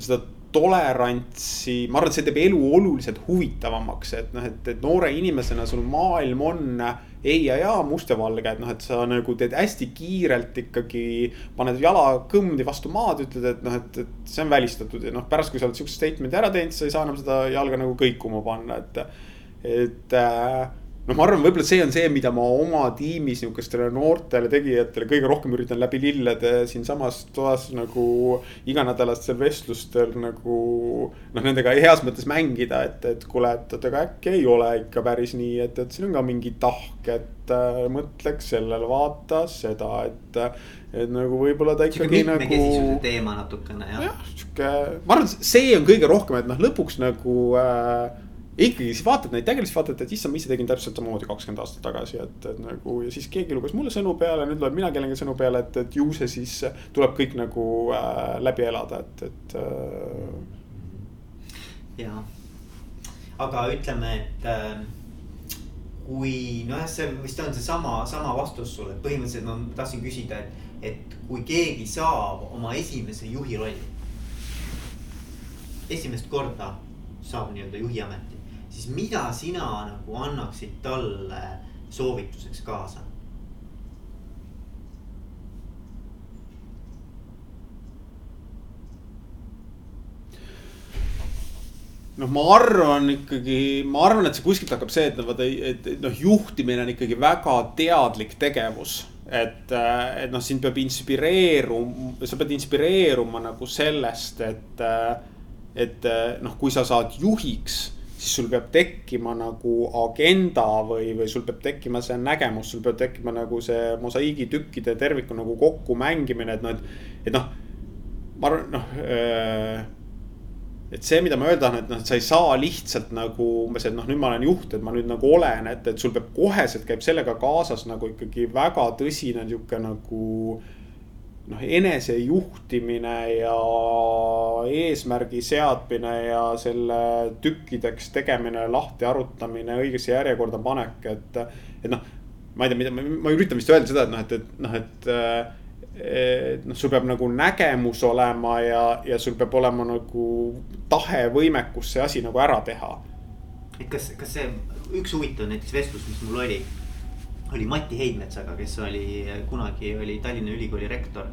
seda tolerantsi, ma arvan, et see teeb elu oluliselt huvitavamaks, et noh, et, et noore inimesena sul maailm on ei ja jaa, must ja valge, et noh, et sa nagu teed hästi kiirelt ikkagi. paned jala kõmdi vastu maad, ütled, et noh, et, et see on välistatud ja noh, pärast, kui sa oled siukse statement'i ära teinud, sa ei saa enam seda jalga nagu kõikuma panna, et. et äh, noh, ma arvan, võib-olla see on see, mida ma oma tiimis nihukestele noortele tegijatele kõige rohkem üritan läbi lillede siinsamas toas nagu iganädalastel vestlustel nagu. noh, nendega heas mõttes mängida, et, et kuule, et, et aga äkki ei ole ikka päris nii, et, et siin on ka mingi tahk, et äh, mõtleks sellele, vaata seda, et. et nagu võib-olla ta ikkagi nagu. teema natukene jah. jah, sihuke, ma arvan, see on kõige rohkem, et noh, lõpuks nagu äh, ikkagi siis vaatad neid tegelasi, vaatad, et issand, ma ise tegin täpselt samamoodi kakskümmend aastat tagasi, et, et nagu ja siis keegi luges mulle sõnu peale, nüüd loen mina kellegi sõnu peale, et, et ju see siis tuleb kõik nagu äh, läbi elada, et, et äh.... ja, aga ütleme, et äh, kui nojah, see vist on seesama, sama vastus sulle, põhimõtteliselt ma tahtsin küsida, et, et kui keegi saab oma esimese juhi rolli. esimest korda saab nii-öelda juhi ameti siis mida sina nagu annaksid talle soovituseks kaasa? noh, ma arvan ikkagi, ma arvan, et see kuskilt hakkab see, et noh, vaata, et, et noh, juhtimine on ikkagi väga teadlik tegevus. et, et noh, sind peab inspireeruma, sa pead inspireeruma nagu sellest, et, et noh, kui sa saad juhiks siis sul peab tekkima nagu agenda või, või sul peab tekkima see nägemus, sul peab tekkima nagu see mosaiigitükkide terviku nagu kokkumängimine, et noh, et, et noh. ma arvan, noh äh, et see, mida ma öelda tahan, et noh, et sa ei saa lihtsalt nagu umbes, et noh, nüüd ma olen juht, et ma nüüd nagu olen, et, et sul peab koheselt käib sellega kaasas nagu ikkagi väga tõsine sihuke nagu noh, enesejuhtimine ja eesmärgi seadmine ja selle tükkideks tegemine, lahti arutamine, õigesse järjekorda panek, et. et noh, ma ei tea, mida, ma üritan vist öelda seda, et noh, et, et noh, et. noh, sul peab nagu nägemus olema ja, ja sul peab olema nagu tahe, võimekus see asi nagu ära teha. et kas, kas see üks huvitav näiteks vestlus, mis mul oli oli Mati Heidmetsaga, kes oli kunagi oli Tallinna Ülikooli rektor.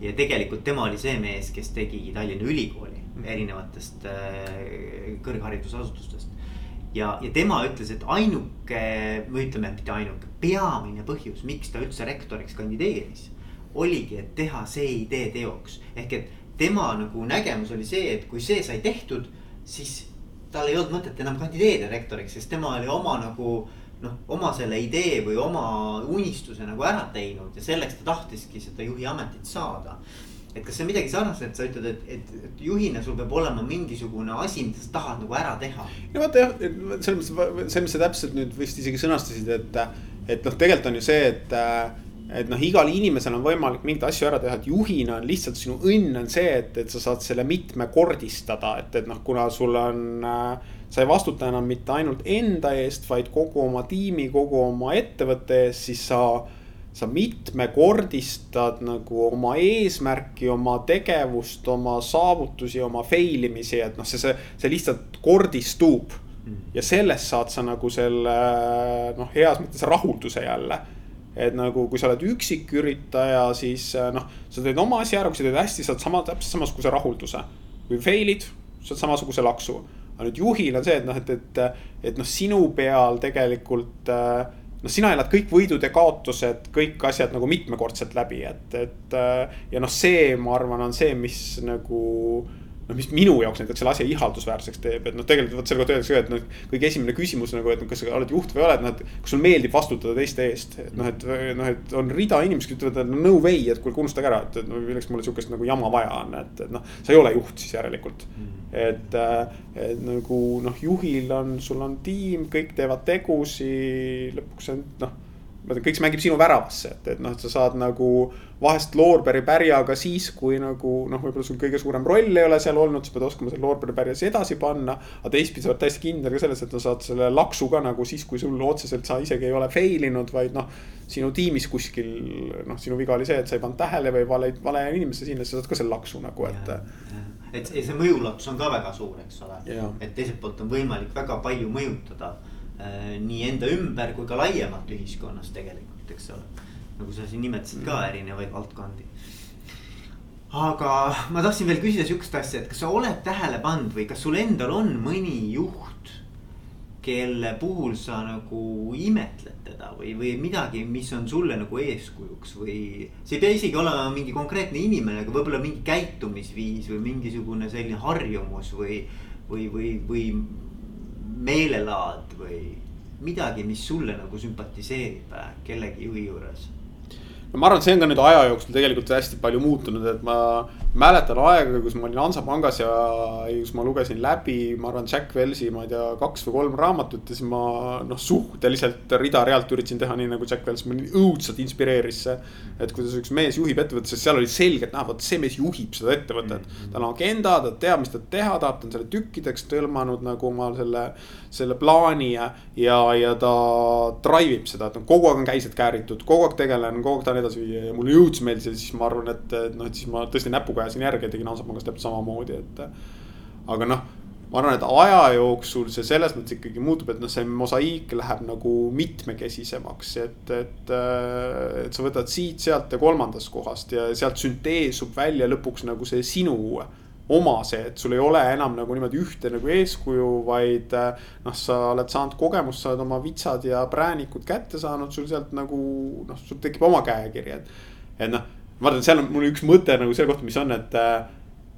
ja tegelikult tema oli see mees, kes tegi Tallinna Ülikooli erinevatest äh, kõrgharidusasutustest. ja, ja tema ütles, et ainuke või ütleme, mitte ainuke, peamine põhjus, miks ta üldse rektoriks kandideeris. oligi, et teha see idee teoks, ehk et tema nagu nägemus oli see, et kui see sai tehtud, siis tal ei olnud mõtet enam kandideerida rektoriks, sest tema oli oma nagu noh, oma selle idee või oma unistuse nagu ära teinud ja selleks ta tahtiski seda juhi ametit saada. et kas see on midagi sarnast, et sa ütled, et, et, et juhina sul peab olema mingisugune asi, mida sa tahad nagu ära teha? no vaata jah, selles mõttes, see, mis sa täpselt nüüd vist isegi sõnastasid, et, et noh, tegelikult on ju see, et et noh, igal inimesel on võimalik mingeid asju ära teha, et juhina on lihtsalt sinu õnn on see, et, et sa saad selle mitmekordistada, et, et noh, kuna sul on äh,. Sa ei vastuta enam mitte ainult enda eest, vaid kogu oma tiimi, kogu oma ettevõtte eest, siis sa. sa mitmekordistad nagu oma eesmärki, oma tegevust, oma saavutusi, oma fail imisi, et noh, see, see, see lihtsalt kordistub. Mm. ja sellest saad sa nagu selle noh, heas mõttes rahulduse jälle et nagu, kui sa oled üksiküritaja, siis noh, sa teed oma asja ära, kui sa teed hästi, saad sama, täpselt samasuguse rahulduse. kui fail'id, saad samasuguse laksu. Aga nüüd juhil on see, et noh, et, et, et noh, sinu peal tegelikult äh, noh, sina elad kõik võidud ja kaotused, kõik asjad nagu mitmekordselt läbi, et, et äh, ja noh, see, ma arvan, on see, mis nagu noh, mis minu jaoks näiteks selle asja ihaldusväärseks teeb, et noh, tegelikult vot selle kohta öeldakse ka, et noh. kõige esimene küsimus nagu, et kas sa oled juht või oled, noh, et kas sul meeldib vastutada teiste eest. et noh, et noh, et on rida inimesi, kes ütlevad, et no way, et kuulge, unustage ära, et, et no milleks mulle sihukest nagu jama vaja on, et, et noh. sa ei ole juht siis järelikult mm.. Et, et nagu noh, juhil on, sul on tiim, kõik teevad tegusi, lõpuks on noh kõik see mängib sinu väravasse, et, et noh, et sa saad nagu vahest loorberi pärjaga siis, kui nagu noh, võib-olla sul kõige suurem roll ei ole seal olnud, sa pead oskama selle loorberi pärjas edasi panna. aga teistpidi sa oled täiesti kindel ka selles, et sa saad selle laksu ka nagu siis, kui sul otseselt sa isegi ei ole fail inud, vaid noh. sinu tiimis kuskil noh, sinu viga oli see, et sa ei pannud tähele või vale, vale inimese sinna, sa saad ka selle laksu nagu, et. Et see mõjulaps on ka väga suur, eks ole, et teiselt poolt on võimalik väga palju mõjutada Äh, nii enda ümber kui ka laiemalt ühiskonnas tegelikult, eks ole. nagu sa siin nimetasid ka mm. erinevaid valdkondi. aga ma tahtsin veel küsida sihukest asja, et kas sa oled tähele pannud või kas sul endal on mõni juht, kelle puhul sa nagu imetled teda või, või midagi, mis on sulle nagu eeskujuks või. see ei pea isegi olema mingi konkreetne inimene, aga võib-olla mingi käitumisviis või mingisugune selline harjumus või, või, või, või meelelaad või midagi, mis sulle nagu sümpatiseerib äh, kellegi juhi juures? Ma arvan, et see on ka nüüd aja jooksul tegelikult hästi palju muutunud, et ma mäletan aega, kus ma olin Hansapangas ja kus ma lugesin läbi, ma arvan, Jack Wellsi, ma ei tea, kaks või kolm raamatut ja siis ma noh, suhteliselt rida-realt üritasin teha nii nagu Jack Wells, mind õudselt inspireeris see. et kuidas üks mees juhib ettevõtet, sest seal oli selgelt näha, vot see mees juhib seda ettevõtet. tal on agenda, ta teab, mis ta teha tahab, ta on selle tükkideks tõlmanud nagu oma selle, selle plaani ja, ja, ja ta drive ib seda, et noh, kogu aeg on käised kääritud, kogu aeg tegelen, kogu aeg tahan edasi viia ja mulle õudselt meeldis ja siis ma arvan, et, et noh, et siis ma tõesti näpuga kogu aja siin järgi ja tegin Hansapangas täpselt samamoodi, et. aga noh, ma arvan, et aja jooksul see selles mõttes ikkagi muutub, et noh, see mosaiik läheb nagu mitmekesisemaks, et, et. et sa võtad siit-sealt ja kolmandast kohast ja sealt sünteesub välja lõpuks nagu see sinu oma see, et sul ei ole enam nagu niimoodi ühte nagu eeskuju, vaid noh, sa oled saanud kogemust, sa oled oma vitsad ja präänikud kätte saanud, sul sealt nagu noh, sul tekib oma käekiri, et. et noh, et seal on mul üks mõte nagu selle kohta, mis on, et, äh,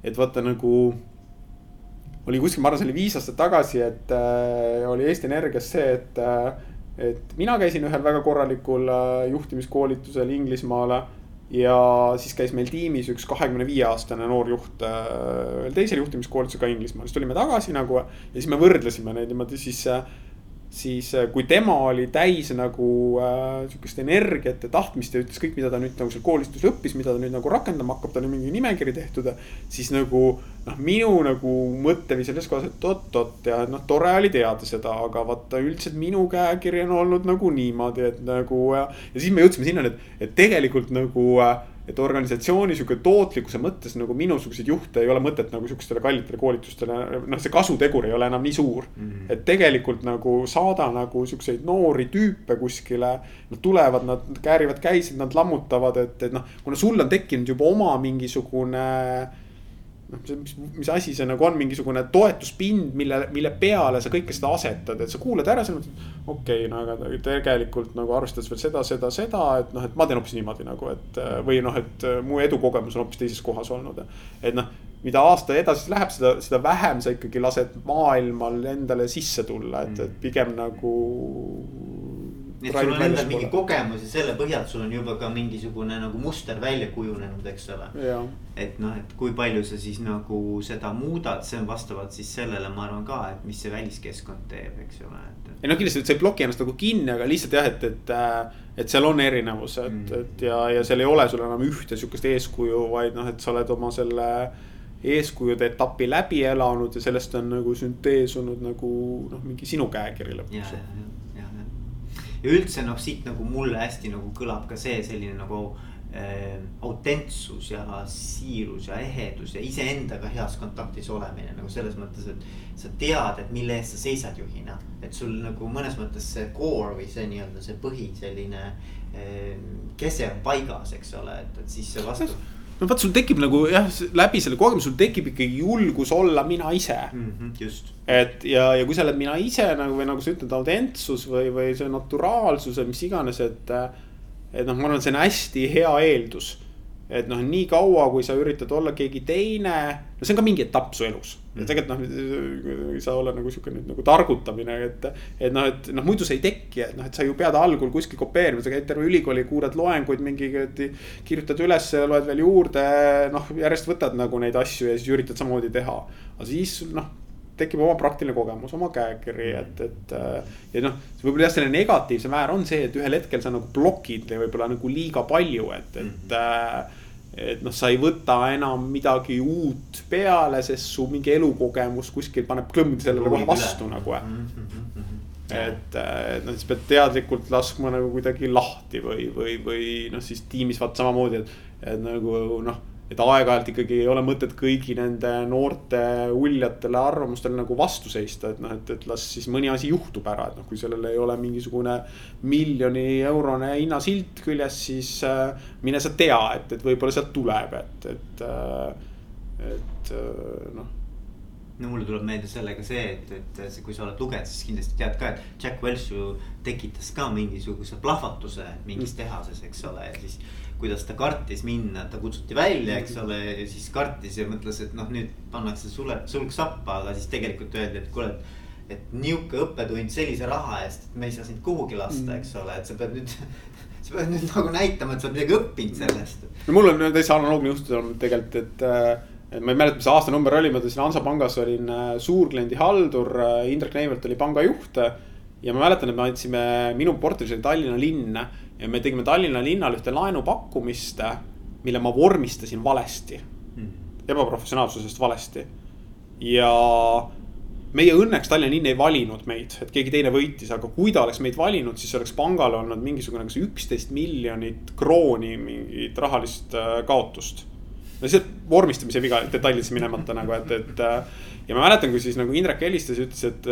et vaata nagu. oli kuskil, ma arvan, see oli viis aastat tagasi, et äh, oli Eesti Energias see, et äh,. et mina käisin ühel väga korralikul äh, juhtimiskoolitusel Inglismaale. Ja siis käis meil tiimis üks kahekümne viie aastane noor juht äh, ühel teisel juhtimiskoolitusel ka Inglismaal, siis tulime tagasi nagu. ja siis me võrdlesime neid niimoodi siis äh, siis äh, kui tema oli täis nagu äh, sihukest energiat ja tahtmist ja ütles kõik, mida ta nüüd nagu seal koolitusel õppis, mida ta nüüd nagu rakendama hakkab, tal on mingi nimekiri tehtud. siis nagu noh, minu nagu mõtteviis selles kohas, et oot-oot ja noh, tore oli teada seda, aga vaata üldiselt minu käekiri on olnud nagu niimoodi, et nagu ja siis me jõudsime sinnani, et, et tegelikult nagu äh, et organisatsiooni sihuke tootlikkuse mõttes nagu minusuguseid juhte ei ole mõtet nagu sihukestele kallitele koolitustele, noh, see kasutegur ei ole enam nii suur mm. -hmm. et tegelikult nagu saada nagu siukseid noori tüüpe kuskile. Nad tulevad, nad käärivad käisid, nad lammutavad, et, et noh, kuna sul on tekkinud juba oma mingisugune noh, mis, mis asi see nagu on, mingisugune toetuspind, mille, mille peale sa kõike seda asetad, et sa kuulad ära, sa mõtled. okei okay,, no aga tegelikult nagu arvestades veel seda, seda, seda, et noh, et ma teen hoopis niimoodi nagu, et või noh, et mu edukogemus on hoopis teises kohas olnud. et noh, mida aasta edasi läheb, seda, seda vähem sa ikkagi lased maailmal endale sisse tulla, et, et pigem nagu nii et sul on endal mingi kogemus ja selle põhjal sul on juba ka mingisugune nagu muster välja kujunenud, eks ole. et noh, et kui palju sa siis nagu seda muudad, see on vastavalt siis sellele, ma arvan ka, et mis see väliskeskkond teeb, eks ole, et. ei no kindlasti, et sa ei ploki ennast nagu kinni, aga lihtsalt jah, et, et, äh, et seal on erinevused mm., et ja, ja seal ei ole sul enam ühte sihukest eeskuju, vaid noh, et sa oled oma selle eeskujude etapi läbi elanud ja sellest on nagu sünteesunud nagu noh, mingi sinu käekiri lõpuks ja üldse noh, siit nagu mulle hästi nagu kõlab ka see selline nagu äh, autentsus ja siirus ja ehedus ja iseendaga heas kontaktis olemine nagu selles mõttes, et. sa tead, et mille eest sa seisad juhina, et sul nagu mõnes mõttes see core või see nii-öelda see põhi selline äh, kese on paigas, eks ole, et, et siis see vastu no vot, sul tekib nagu jah, läbi selle kogemuse, sul tekib ikkagi julgus olla mina ise mm. -hmm, just. et ja, ja kui sa oled mina ise nagu või nagu sa ütled, autentsus või, või see naturaalsus või mis iganes, et. et noh, ma arvan, et see on hästi hea eeldus et noh, nii kaua, kui sa üritad olla keegi teine, no see on ka mingi etapp su elus. Ja tegelikult noh, ei saa olla nagu sihuke nüüd nagu targutamine, et, et noh, et noh, muidu see ei teki, et noh, et sa ju pead algul kuskil kopeerima, sa käid terve ülikooli, kuulad loenguid mingi, kirjutad üles, loed veel juurde, noh, järjest võtad nagu neid asju ja siis üritad samamoodi teha. aga siis noh tekib oma praktiline kogemus, oma käekiri, et, et. ja noh, võib-olla jah, selle negatiivse määr on see, et ühel hetkel sa nagu blokid võib-olla nagu liiga palju, et, et mm. Et noh, sa ei võta enam midagi uut peale, sest su mingi elukogemus kuskil paneb klõmmi sellele kohe vastu nagu mm. -hmm. et, et noh, siis pead teadlikult laskma nagu kuidagi lahti või, või, või noh, siis tiimis vaat samamoodi, et, et nagu noh et aeg-ajalt ikkagi ei ole mõtet kõigi nende noorte uljatele arvamustele nagu vastu seista, et noh, et, et las siis mõni asi juhtub ära, et noh, kui sellel ei ole mingisugune miljoni eurone hinnasilt küljes, siis äh, mine sa tea, et, et võib-olla sealt tuleb, et, et äh,, et äh, noh no mulle tuleb meelde sellega see, et, et kui sa oled lugenud, siis kindlasti tead ka, et Jack Welch ju tekitas ka mingisuguse plahvatuse mingis mm. tehases, eks ole, ja siis kuidas ta kartis minna, ta kutsuti välja, eks ole, ja siis kartis ja mõtles, et noh, nüüd pannakse sule, sulg sappa, aga siis tegelikult öeldi, et kuule, et. et nihuke õppetund sellise raha eest, et me ei saa sind kuhugi lasta, mm. eks ole, et sa pead nüüd sa pead nüüd nagu näitama, et sa oled midagi õppinud sellest. no mul on täitsa analoogne juhtus olnud tegelikult, et äh, et ma ei mäleta, mis aastanumber oli, ma töötasin Hansapangas, olin äh, suurkliendi haldur, äh, Indrek Neivelt oli pangajuht. ja ma mäletan, et me andsime, minu portfellis oli Tallinna linn ja me tegime Tallinna linnale ühte laenupakkumist, mille ma vormistasin valesti mm.. ebaprofessionaalsusest valesti. ja meie õnneks Tallinna linn ei valinud meid, et keegi teine võitis, aga kui ta oleks meid valinud, siis oleks pangal olnud mingisugune kas üksteist miljonit krooni mingit rahalist äh, kaotust. See vormistamise viga detailidesse minemata nagu, et, et äh, ja ma mäletan, kui siis nagu Indrek helistas ja ütles, et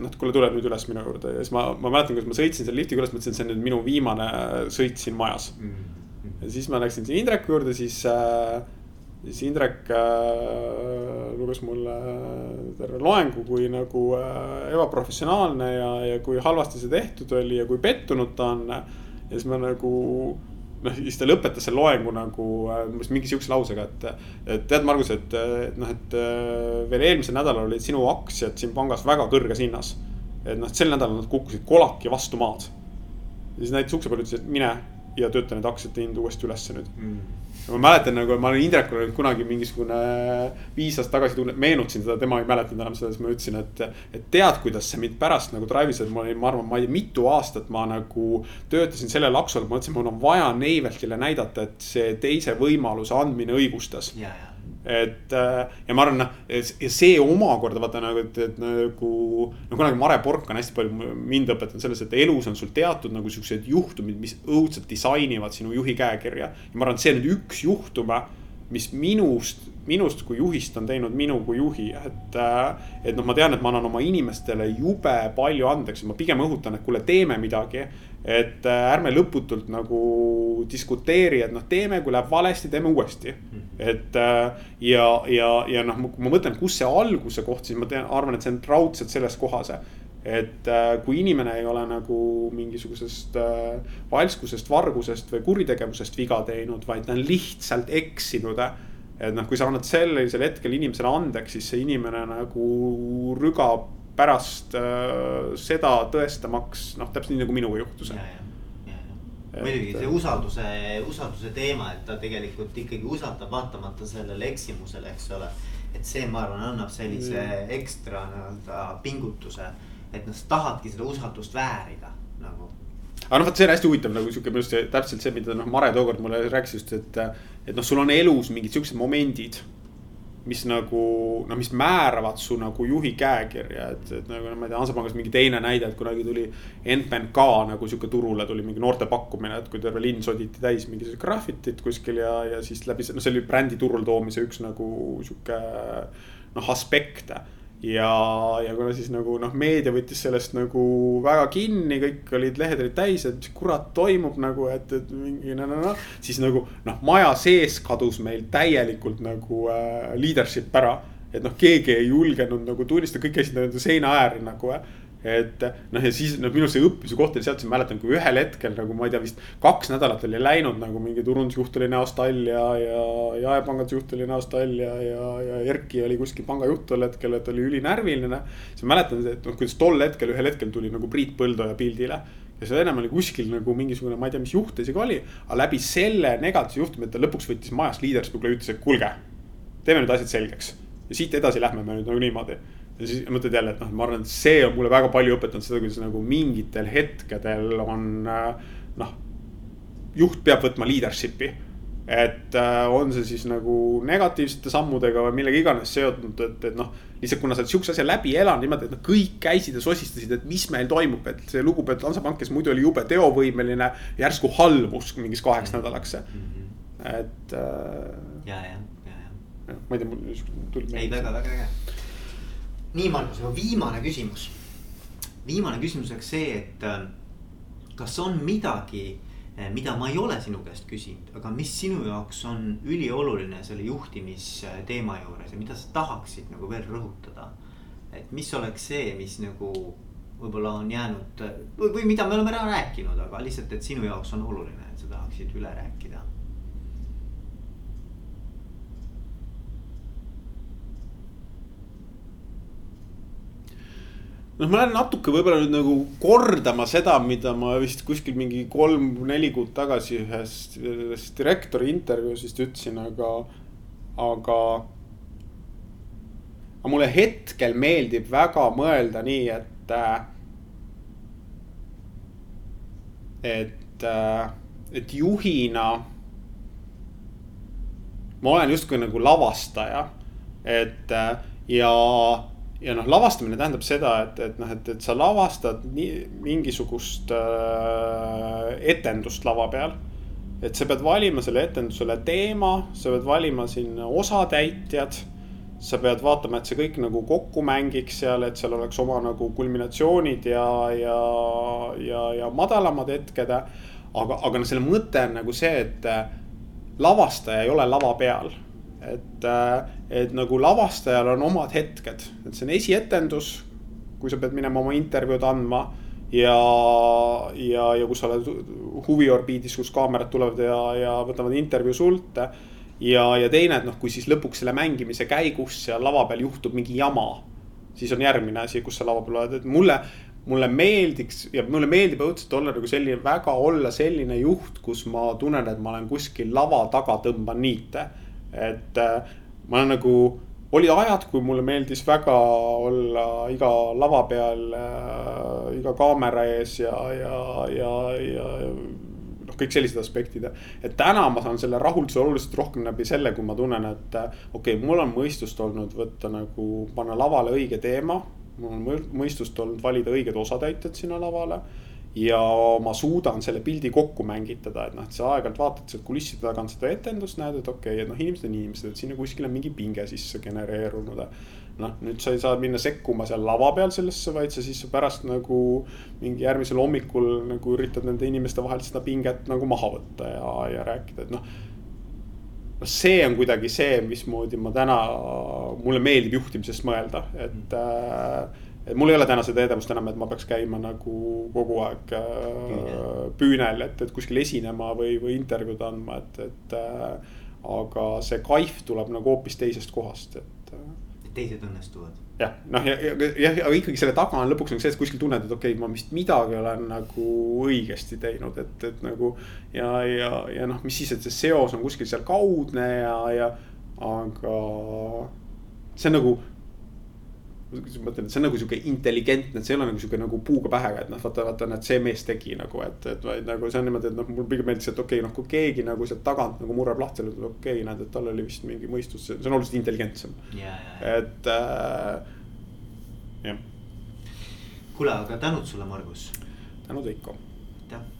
noh, et kuule, tule nüüd üles minu juurde ja siis ma, ma mäletan, kuidas ma sõitsin selle liftiga üles, mõtlesin, et see on nüüd minu viimane sõit siin majas mm. ja siis ma läksin siin Indreku juurde, siis äh,, siis Indrek äh, luges mulle terve loengu, kui nagu äh, ebaprofessionaalne ja, ja kui halvasti see tehtud oli ja kui pettunud ta on. ja siis ma nagu noh, siis ta lõpetas selle loengu nagu umbes mingi sihukese lausega, et. et tead, Margus, et, et noh, et veel eelmisel nädalal olid sinu aktsiad siin pangas väga kõrges hinnas. et noh, et sel nädalal nad kukkusid kolaki vastu maad. ja siis näiteks ukse peal ütles, et mine ja tööta need aktsiate hind uuesti ülesse nüüd mm ma mäletan nagu, ma olen Indrekule kunagi mingisugune viis aastat tagasi tunne, meenutasin seda, tema ei mäletanud enam seda, siis ma ütlesin, et. et tead, kuidas see mind pärast nagu drive'is, et ma olin, ma arvan, ma ei tea, mitu aastat ma nagu töötasin selle laksol, ma mõtlesin, mul on vaja Neiveltile näidata, et see teise võimaluse andmine õigustas yeah,. Yeah et äh, ja ma arvan, noh, see omakorda vaata nagu, et, et nagu. no kunagi Mare Pork on hästi palju mind õpetanud selles, et elus on sul teatud nagu siuksed juhtumid, mis õudselt disainivad sinu juhi käekirja. ja ma arvan, et see on nüüd üks juhtum, mis minust, minust kui juhist on teinud minu kui juhi, et. Äh, et noh, ma tean, et ma annan oma inimestele jube palju andeks ma pigem õhutan, et kuule, teeme midagi et äh, ärme lõputult nagu diskuteeri, et noh, teeme, kui läheb valesti, teeme uuesti. et äh, ja, ja, ja noh, kui ma mõtlen, kus see alguse koht, siis ma tean, arvan, et see on raudselt selles kohas et äh, kui inimene ei ole nagu mingisugusest valskusest, vargusest või kuritegevusest viga teinud, vaid ta on lihtsalt eksinud. et noh, kui sa annad sellisel hetkel inimesele andeks, siis see inimene nagu rügab pärast äh, seda tõestamaks, noh, täpselt nii nagu minuga juhtus muidugi see usalduse, usalduse teema, et ta tegelikult ikkagi usaldab vaatamata sellele eksimusele, eks ole. et see, ma arvan, annab sellise mm. ekstra nii-öelda pingutuse et noh, sa tahadki seda usaldust väärida nagu. aga noh, vot see on hästi huvitav nagu sihuke minu arust täpselt see, mida noh, Mare tookord mulle rääkis just, et. et noh, sul on elus mingid siuksed momendid mis nagu noh, mis määravad su nagu juhi käekirja, et, et nagu ma ei tea, Hansapangas mingi teine näide, et kunagi tuli NPNK nagu sihuke turule tuli mingi noorte pakkumine, et kui terve linn soditi täis mingisugust graffitit kuskil ja, ja siis läbi, noh, see oli brändi turule toomise üks nagu sihuke noh, aspekte ja, ja kuna siis nagu noh, meedia võttis sellest nagu väga kinni, kõik olid, lehed olid täis, et mis kurat toimub nagu, et, et mingi no-no-no. siis nagu noh, maja sees kadus meil täielikult nagu äh, leadership ära. et noh, keegi ei julgenud nagu tunnistada, kõik käisid nagu seina äärel nagu äh, et noh, ja siis noh, minu see õppuse koht oli sealt, siis ma mäletan, kui ühel hetkel nagu ma ei tea, vist kaks nädalat oli läinud nagu mingi turundusjuht oli näost all ja, ja, ja jaepangandusjuht oli näost all ja, ja, ja Erki oli kuskil pangajuht tol hetkel, et oli ülinärviline. siis ma mäletan, et noh, kuidas tol hetkel ühel hetkel tuli nagu Priit Põldoja pildile ja seal ennem oli kuskil nagu mingisugune, ma ei tea, mis juht isegi oli. aga läbi selle negatiivse juhtumi, et ta lõpuks võttis majast liidership'i ja ütles, et kuulge, teeme nüüd asjad selgeks. ja siit edasi lähme me nüüd nagu niimoodi ja siis mõtled jälle, et noh, ma arvan, et see on mulle väga palju õpetanud seda, kuidas nagu mingitel hetkedel on noh. juht peab võtma leadership'i, et äh, on see siis nagu negatiivsete sammudega või millega iganes seotud, et, et noh. lihtsalt kuna sa oled sihukese asja läbi elanud niimoodi, et noh, kõik käisid ja sosistasid, et mis meil toimub, et see lugupeetud Hansapank, kes muidu oli jube teovõimeline, järsku halvus mingiks kaheks -hmm. nädalaks mm. -hmm. et äh,. ja, ja, ja, ja. ma ei tea, mul tuli. ei, väga, väga äge nii, Margus, aga viimane küsimus. viimane küsimus oleks see, et äh, kas on midagi, äh, mida ma ei ole sinu käest küsinud, aga mis sinu jaoks on ülioluline selle juhtimisteema juures ja mida sa tahaksid nagu veel rõhutada? et mis oleks see, mis nagu võib-olla on jäänud või, või mida me oleme ära rääkinud, aga lihtsalt, et sinu jaoks on oluline, et sa tahaksid üle rääkida noh, ma lähen natuke võib-olla nüüd nagu kordama seda, mida ma vist kuskil mingi kolm-neli kuud tagasi ühes, ühes direktori intervjuus vist ütlesin, aga, aga. aga mulle hetkel meeldib väga mõelda nii, et. et, et juhina. ma olen justkui nagu lavastaja, et ja ja noh, lavastamine tähendab seda, et, et noh, et, et sa lavastad nii, mingisugust äh, etendust lava peal. et sa pead valima selle etendusele teema, sa pead valima sinna osatäitjad. sa pead vaatama, et see kõik nagu kokku mängiks seal, et seal oleks oma nagu kulminatsioonid ja, ja, ja, ja madalamad hetked. aga, aga noh, selle mõte on nagu see, et äh, lavastaja ei ole lava peal et, äh, et nagu lavastajal on omad hetked, et see on esietendus, kui sa pead minema oma intervjuud andma ja, ja, ja kus sa oled huviorbiidis, kus kaamerad tulevad ja, ja võtavad intervjuu sult. ja, ja teine, et noh, kui siis lõpuks selle mängimise käigus seal lava peal juhtub mingi jama, siis on järgmine asi, kus sa lava peal oled, et mulle mulle meeldiks ja mulle meeldib õudselt olla nagu selline, väga olla selline juht, kus ma tunnen, et ma olen kuskil lava taga, tõmban niite et äh, ma olen nagu, olid ajad, kui mulle meeldis väga olla iga lava peal äh,, iga kaamera ees ja, ja, ja, ja noh, kõik sellised aspektid. et täna ma saan selle rahulduse oluliselt rohkem läbi selle, kui ma tunnen, et äh, okei okay,, mul on mõistust olnud võtta nagu, panna lavale õige teema. mul on mõistust olnud valida õiged osatäitjad sinna lavale ja ma suudan selle pildi kokku mängitada, et noh, et sa aeg-ajalt vaatad sealt kulisside tagant seda etendust, näed, et okei okay,, et noh, inimesed on inimesed, et sinna kuskil on mingi pinge sisse genereerunud. noh, nüüd sa ei saa minna sekkuma seal lava peal sellesse, vaid sa siis pärast nagu mingi järgmisel hommikul nagu üritad nende inimeste vahelt seda pinget nagu maha võtta ja, ja rääkida, et noh noh, see on kuidagi see, mismoodi ma täna, mulle meeldib juhtimisest mõelda, et äh, et mul ei ole täna seda edevust enam, et ma peaks käima nagu kogu aeg äh, püünel, et, et kuskil esinema või, või intervjuud andma, et, et äh,. aga see kaif tuleb nagu hoopis teisest kohast, et äh.. teised õnnestuvad. jah, noh ja, ja, ja, aga ikkagi selle taga on lõpuks nagu see, et kuskil tunned, et okei okay,, ma vist midagi olen nagu õigesti teinud, et, et nagu. ja, ja, ja noh, mis siis, et see seos on kuskil seal kaudne ja, ja aga see on nagu ma mõtlen, et see on nagu sihuke intelligentne, et see ei ole nagu sihuke nagu puuga pähega, et noh, vaata, vaata, näed, see mees tegi nagu, et, et vaid nagu see on niimoodi, et noh, mulle pigem meeldis, et okei okay,, noh, kui keegi nagu sealt tagant nagu murrab lahti, et okei okay,, näed, et tal oli vist mingi mõistus, see on oluliselt intelligentsem yeah,. et äh, jah. kuule, aga tänud sulle, Margus. tänud, Veiko. aitäh